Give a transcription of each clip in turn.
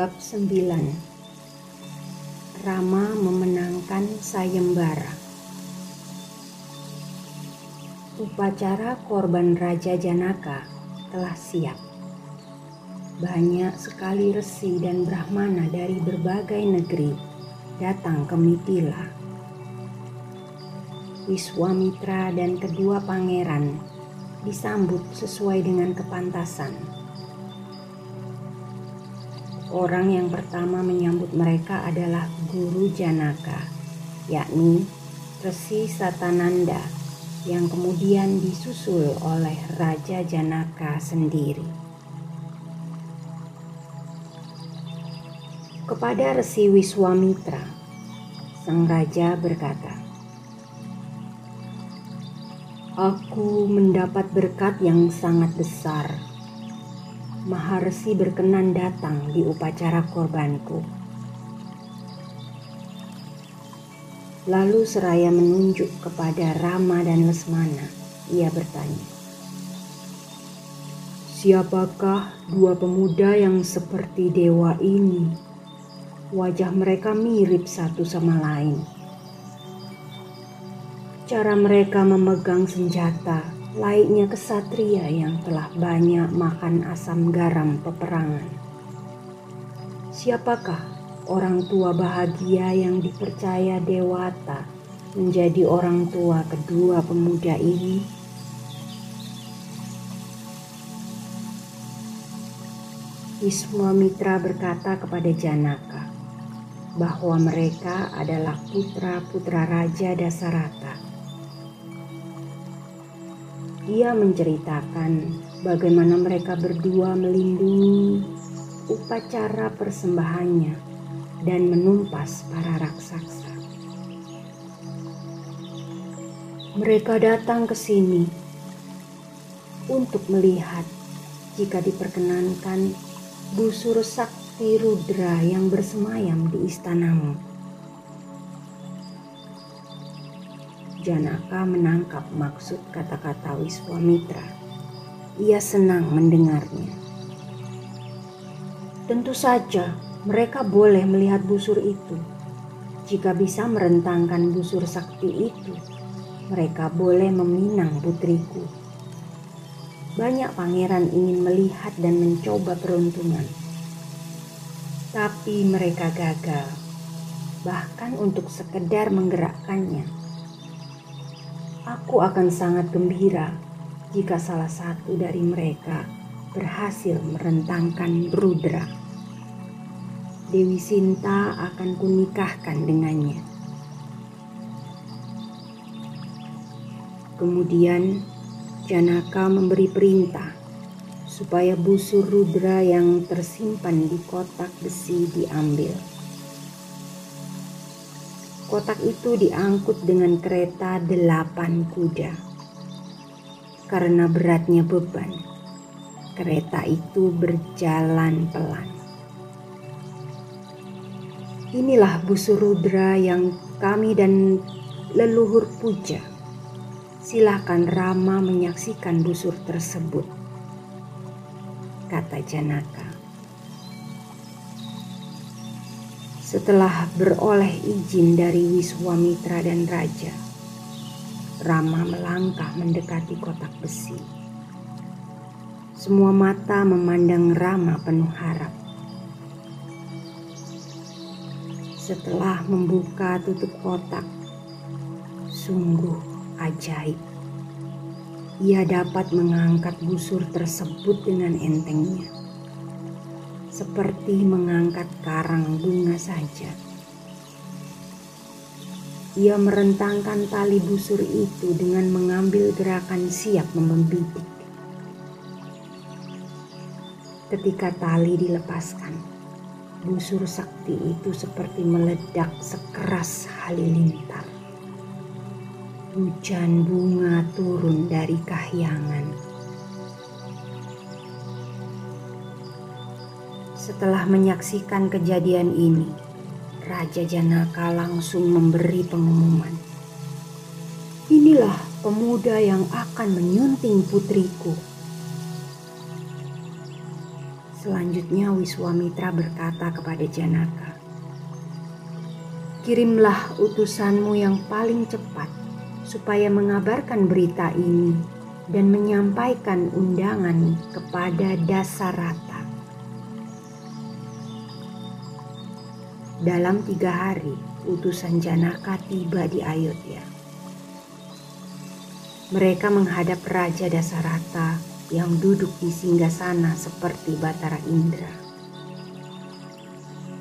Bab 9 Rama memenangkan sayembara Upacara korban Raja Janaka telah siap. Banyak sekali resi dan brahmana dari berbagai negeri datang ke Mitila. Wiswamitra dan kedua pangeran disambut sesuai dengan kepantasan Orang yang pertama menyambut mereka adalah Guru Janaka, yakni Resi Satananda yang kemudian disusul oleh Raja Janaka sendiri. Kepada Resi Wiswamitra, sang raja berkata, Aku mendapat berkat yang sangat besar Maharsi berkenan datang di upacara korbanku. Lalu seraya menunjuk kepada Rama dan Lesmana, ia bertanya, Siapakah dua pemuda yang seperti dewa ini? Wajah mereka mirip satu sama lain. Cara mereka memegang senjata laiknya kesatria yang telah banyak makan asam garam peperangan. Siapakah orang tua bahagia yang dipercaya dewata menjadi orang tua kedua pemuda ini? Wiswamitra berkata kepada Janaka bahwa mereka adalah putra-putra Raja Dasarata ia menceritakan bagaimana mereka berdua melindungi upacara persembahannya dan menumpas para raksasa. Mereka datang ke sini untuk melihat jika diperkenankan busur sakti rudra yang bersemayam di istanamu. Janaka menangkap maksud kata-kata Wiswamitra. Ia senang mendengarnya. Tentu saja mereka boleh melihat busur itu. Jika bisa merentangkan busur sakti itu, mereka boleh meminang putriku. Banyak pangeran ingin melihat dan mencoba peruntungan. Tapi mereka gagal. Bahkan untuk sekedar menggerakkannya Aku akan sangat gembira jika salah satu dari mereka berhasil merentangkan Rudra. Dewi Sinta akan kunikahkan dengannya. Kemudian Janaka memberi perintah supaya busur Rudra yang tersimpan di kotak besi diambil. Kotak itu diangkut dengan kereta delapan kuda. Karena beratnya beban, kereta itu berjalan pelan. Inilah busur rudra yang kami dan leluhur puja. Silakan Rama menyaksikan busur tersebut, kata Janaka. Setelah beroleh izin dari Wiswamitra dan Raja, Rama melangkah mendekati kotak besi. Semua mata memandang Rama penuh harap. Setelah membuka tutup kotak, sungguh ajaib. Ia dapat mengangkat busur tersebut dengan entengnya seperti mengangkat karang bunga saja. Ia merentangkan tali busur itu dengan mengambil gerakan siap membidik. Ketika tali dilepaskan, busur sakti itu seperti meledak sekeras halilintar. Hujan bunga turun dari kahyangan. Setelah menyaksikan kejadian ini, Raja Janaka langsung memberi pengumuman. Inilah pemuda yang akan menyunting putriku. Selanjutnya Wiswamitra berkata kepada Janaka, Kirimlah utusanmu yang paling cepat supaya mengabarkan berita ini dan menyampaikan undangan kepada Dasarata. Dalam tiga hari, utusan Janaka tiba di Ayodhya. Mereka menghadap Raja Dasarata yang duduk di singgah sana seperti Batara Indra.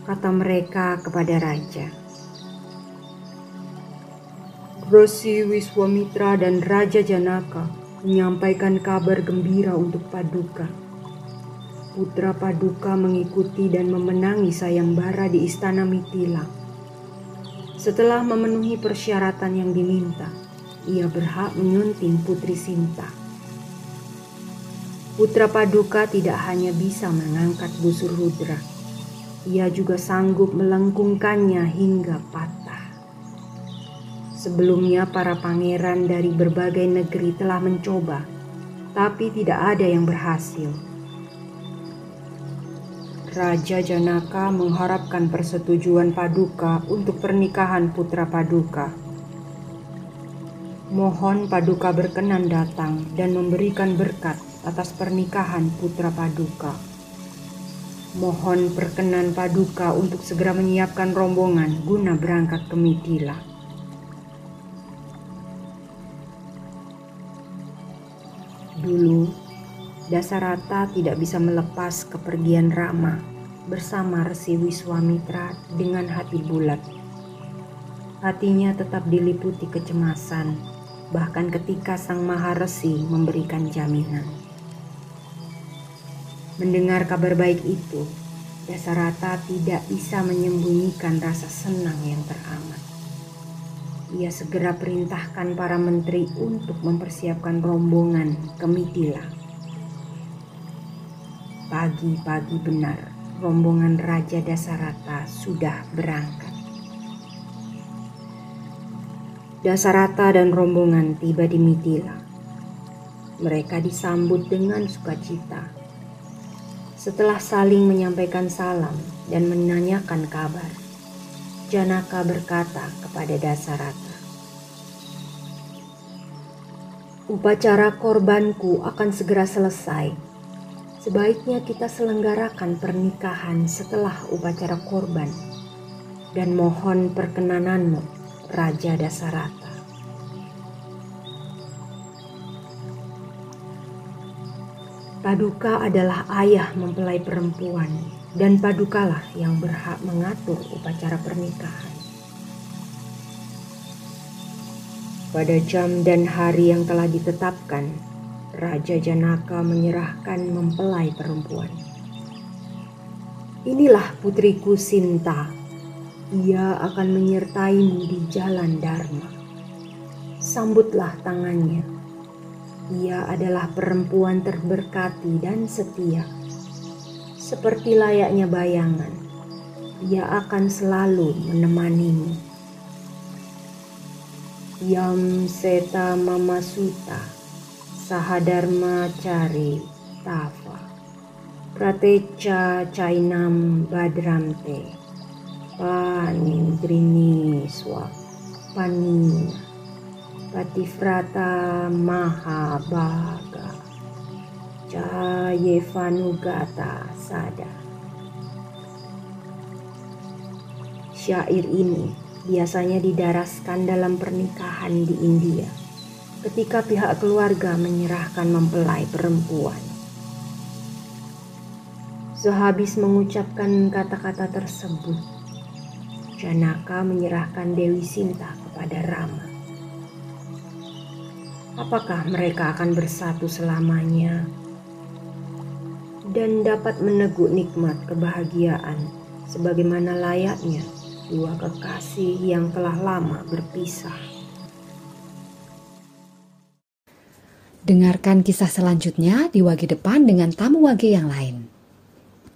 Kata mereka kepada raja, Resi Wiswamitra dan Raja Janaka menyampaikan kabar gembira untuk Paduka. Putra Paduka mengikuti dan memenangi sayembara di Istana Mitila. Setelah memenuhi persyaratan yang diminta, ia berhak menyunting Putri Sinta. Putra Paduka tidak hanya bisa mengangkat busur rudra, ia juga sanggup melengkungkannya hingga patah. Sebelumnya para pangeran dari berbagai negeri telah mencoba, tapi tidak ada yang berhasil. Raja Janaka mengharapkan persetujuan Paduka untuk pernikahan putra Paduka. Mohon Paduka berkenan datang dan memberikan berkat atas pernikahan putra Paduka. Mohon perkenan Paduka untuk segera menyiapkan rombongan guna berangkat ke Mitila. Dulu, Dasarata tidak bisa melepas kepergian Rama bersama Resi Wiswamitra dengan hati bulat. Hatinya tetap diliputi kecemasan, bahkan ketika Sang Maharesi memberikan jaminan. Mendengar kabar baik itu, Dasarata tidak bisa menyembunyikan rasa senang yang teramat. Ia segera perintahkan para menteri untuk mempersiapkan rombongan ke Mitila. Pagi-pagi benar, rombongan Raja Dasarata sudah berangkat. Dasarata dan rombongan tiba di Mitila. Mereka disambut dengan sukacita setelah saling menyampaikan salam dan menanyakan kabar, Janaka berkata kepada Dasarata, Upacara korbanku akan segera selesai. Sebaiknya kita selenggarakan pernikahan setelah upacara korban dan mohon perkenananmu, Raja Dasarata. Paduka adalah ayah mempelai perempuan dan Padukalah yang berhak mengatur upacara pernikahan. Pada jam dan hari yang telah ditetapkan, Raja Janaka menyerahkan mempelai perempuan. Inilah putriku Sinta. Ia akan menyertaimu di jalan Dharma. Sambutlah tangannya ia adalah perempuan terberkati dan setia. Seperti layaknya bayangan, ia akan selalu menemanimu. Yam Seta Mamasuta Sahadharma Cari Tafa Prateca Cainam Badramte. Panindrini Swap Panina. Pativrata Mahabhaga. Jayevanugata Sada. Syair ini biasanya didaraskan dalam pernikahan di India ketika pihak keluarga menyerahkan mempelai perempuan. Sehabis mengucapkan kata-kata tersebut, Janaka menyerahkan Dewi Sinta kepada Rama. Apakah mereka akan bersatu selamanya dan dapat meneguk nikmat kebahagiaan sebagaimana layaknya dua kekasih yang telah lama berpisah. Dengarkan kisah selanjutnya di wagi depan dengan tamu wagi yang lain.